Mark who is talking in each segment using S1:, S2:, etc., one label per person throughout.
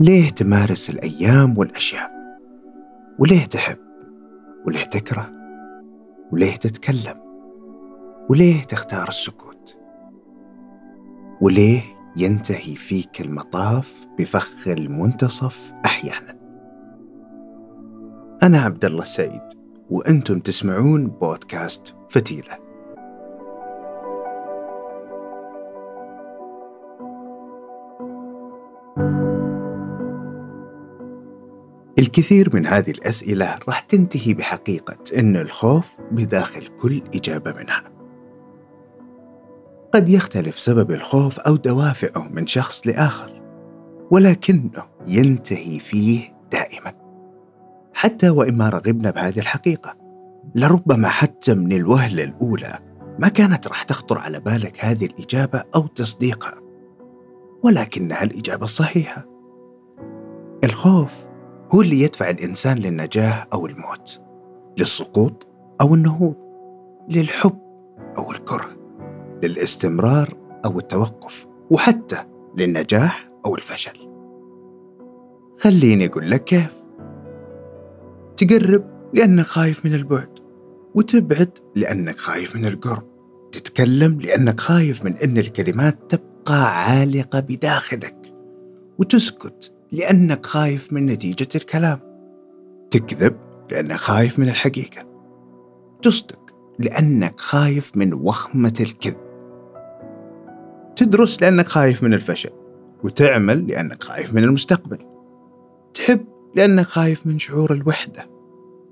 S1: ليه تمارس الأيام والأشياء؟ وليه تحب؟ وليه تكره؟ وليه تتكلم؟ وليه تختار السكوت؟ وليه ينتهي فيك المطاف بفخ المنتصف أحيانا؟ أنا عبد الله السعيد وأنتم تسمعون بودكاست فتيلة. الكثير من هذه الأسئلة راح تنتهي بحقيقة أن الخوف بداخل كل إجابة منها. قد يختلف سبب الخوف أو دوافعه من شخص لآخر، ولكنه ينتهي فيه دائما. حتى وإن ما رغبنا بهذه الحقيقة، لربما حتى من الوهلة الأولى ما كانت راح تخطر على بالك هذه الإجابة أو تصديقها، ولكنها الإجابة الصحيحة. الخوف هو اللي يدفع الإنسان للنجاح أو الموت للسقوط أو النهوض للحب أو الكره للاستمرار أو التوقف وحتى للنجاح أو الفشل. خليني أقول لك كيف. تقرب لأنك خايف من البعد وتبعد لأنك خايف من القرب. تتكلم لأنك خايف من أن الكلمات تبقى عالقة بداخلك وتسكت لأنك خايف من نتيجة الكلام. تكذب لأنك خايف من الحقيقة. تصدق لأنك خايف من وخمة الكذب. تدرس لأنك خايف من الفشل وتعمل لأنك خايف من المستقبل. تحب لأنك خايف من شعور الوحدة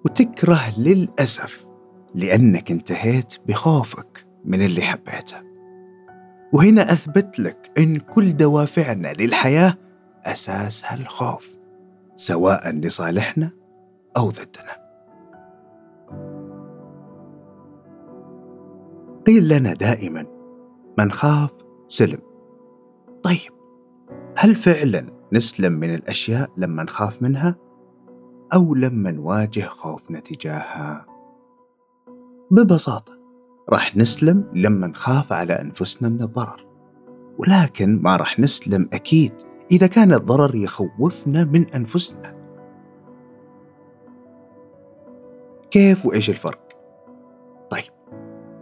S1: وتكره للأسف لأنك انتهيت بخوفك من اللي حبيته. وهنا أثبت لك أن كل دوافعنا للحياة أساسها الخوف سواء لصالحنا أو ضدنا. قيل لنا دائما من خاف سلم. طيب هل فعلا نسلم من الأشياء لما نخاف منها أو لما نواجه خوفنا تجاهها؟ ببساطة راح نسلم لما نخاف على أنفسنا من الضرر ولكن ما راح نسلم أكيد إذا كان الضرر يخوفنا من أنفسنا. كيف وإيش الفرق؟ طيب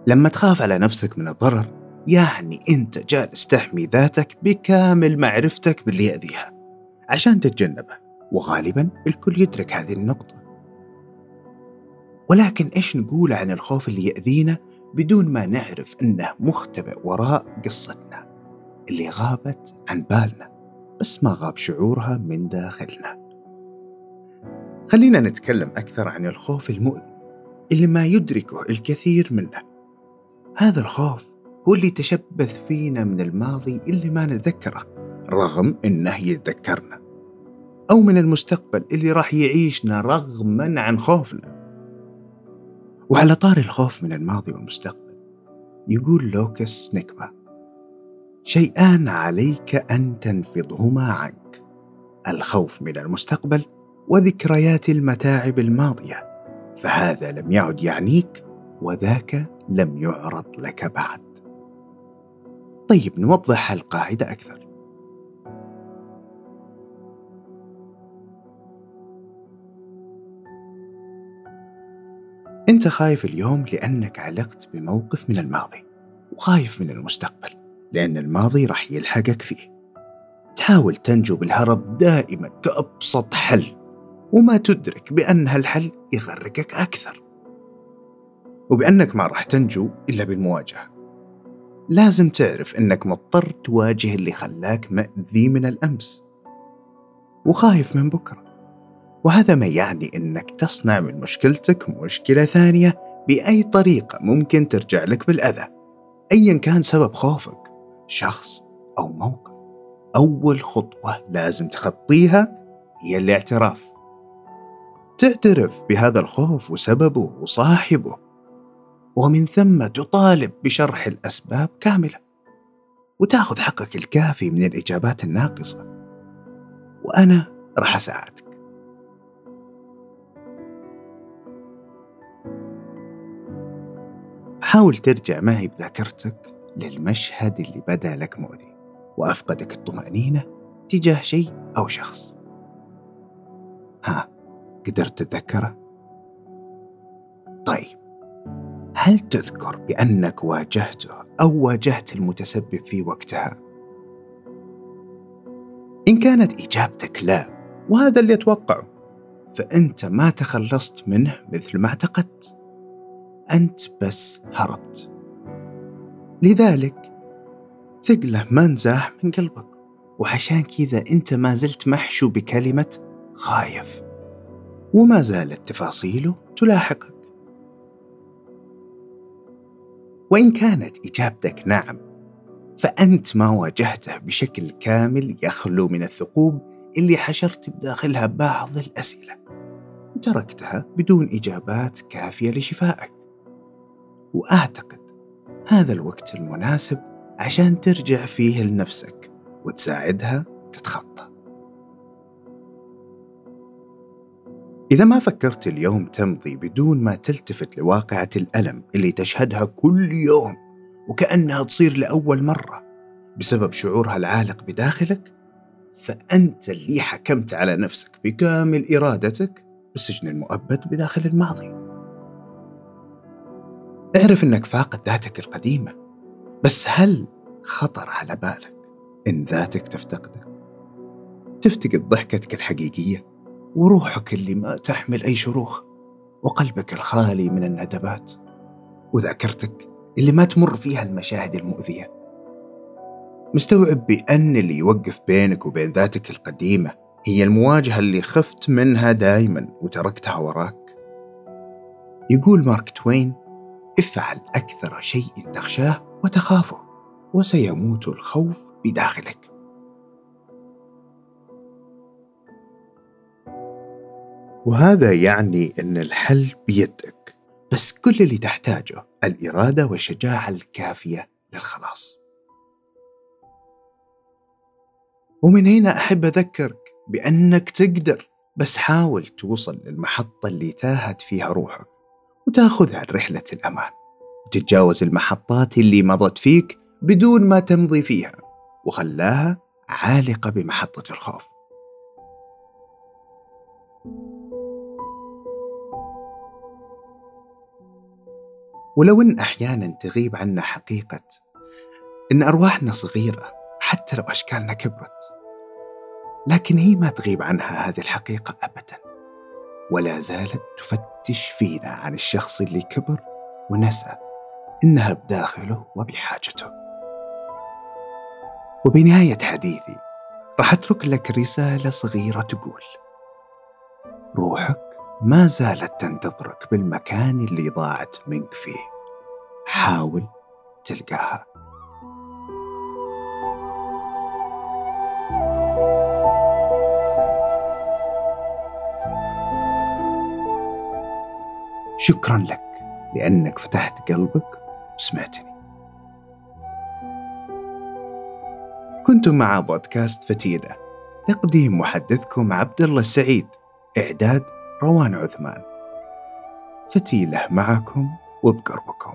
S1: لما تخاف على نفسك من الضرر يعني أنت جالس تحمي ذاتك بكامل معرفتك باللي يأذيها عشان تتجنبه وغالبا الكل يدرك هذه النقطة. ولكن إيش نقول عن الخوف اللي يأذينا بدون ما نعرف أنه مختبئ وراء قصتنا اللي غابت عن بالنا؟ بس ما غاب شعورها من داخلنا. خلينا نتكلم أكثر عن الخوف المؤذي اللي ما يدركه الكثير منا. هذا الخوف هو اللي تشبث فينا من الماضي اللي ما نتذكره رغم إنه يتذكرنا. أو من المستقبل اللي راح يعيشنا رغما عن خوفنا. وعلى طار الخوف من الماضي والمستقبل يقول لوكس نكبه شيئان عليك أن تنفضهما عنك. الخوف من المستقبل وذكريات المتاعب الماضية فهذا لم يعد يعنيك وذاك لم يعرض لك بعد. طيب نوضح القاعدة أكثر. أنت خايف اليوم لأنك علقت بموقف من الماضي وخايف من المستقبل. لأن الماضي راح يلحقك فيه. تحاول تنجو بالهرب دائما كأبسط حل وما تدرك بأن هالحل يغرقك أكثر. وبأنك ما راح تنجو إلا بالمواجهة. لازم تعرف أنك مضطر تواجه اللي خلاك مأذي من الأمس وخايف من بكرة. وهذا ما يعني أنك تصنع من مشكلتك مشكلة ثانية بأي طريقة ممكن ترجع لك بالأذى أيا كان سبب خوفك. شخص أو موقف. أول خطوة لازم تخطيها هي الاعتراف. تعترف بهذا الخوف وسببه وصاحبه ومن ثم تطالب بشرح الأسباب كاملة وتأخذ حقك الكافي من الإجابات الناقصة. وأنا راح أساعدك. حاول ترجع معي بذاكرتك للمشهد اللي بدا لك مؤذي وأفقدك الطمأنينة تجاه شيء أو شخص ها قدرت تتذكره؟ طيب هل تذكر بأنك واجهته أو واجهت المتسبب في وقتها؟ إن كانت إجابتك لا وهذا اللي أتوقعه فأنت ما تخلصت منه مثل ما اعتقدت أنت بس هربت لذلك ثقله ما نزاح من قلبك. وعشان كذا أنت ما زلت محشو بكلمة خايف. وما زالت تفاصيله تلاحقك. وإن كانت إجابتك نعم فأنت ما واجهته بشكل كامل يخلو من الثقوب اللي حشرت بداخلها بعض الأسئلة. وتركتها بدون إجابات كافية لشفائك. وأعتقد هذا الوقت المناسب عشان ترجع فيه لنفسك وتساعدها تتخطى. إذا ما فكرت اليوم تمضي بدون ما تلتفت لواقعة الألم اللي تشهدها كل يوم وكأنها تصير لأول مرة بسبب شعورها العالق بداخلك فأنت اللي حكمت على نفسك بكامل إرادتك بالسجن المؤبد بداخل الماضي. اعرف أنك فاقد ذاتك القديمة بس هل خطر على بالك إن ذاتك تفتقدك؟ تفتقد ضحكتك الحقيقية وروحك اللي ما تحمل أي شروخ وقلبك الخالي من الندبات وذاكرتك اللي ما تمر فيها المشاهد المؤذية. مستوعب بأن اللي يوقف بينك وبين ذاتك القديمة هي المواجهة اللي خفت منها دائما وتركتها وراك؟ يقول مارك توين افعل أكثر شيء تخشاه وتخافه وسيموت الخوف بداخلك. وهذا يعني أن الحل بيدك. بس كل اللي تحتاجه الإرادة والشجاعة الكافية للخلاص. ومن هنا أحب أذكرك بأنك تقدر بس حاول توصل للمحطة اللي تاهت فيها روحك. وتاخذها لرحلة الأمان وتتجاوز المحطات اللي مضت فيك بدون ما تمضي فيها وخلاها عالقة بمحطة الخوف. ولو إن أحيانا تغيب عنا حقيقة إن أرواحنا صغيرة حتى لو أشكالنا كبرت لكن هي ما تغيب عنها هذه الحقيقة أبدا ولا زالت تفتش فينا عن الشخص اللي كبر ونسى إنها بداخله وبحاجته. وبنهاية حديثي راح أترك لك رسالة صغيرة تقول روحك ما زالت تنتظرك بالمكان اللي ضاعت منك فيه. حاول تلقاها. شكرا لك لأنك فتحت قلبك وسمعتني. كنتم مع بودكاست فتيلة. تقديم محدثكم عبد الله السعيد إعداد روان عثمان. فتيلة معكم وبقربكم.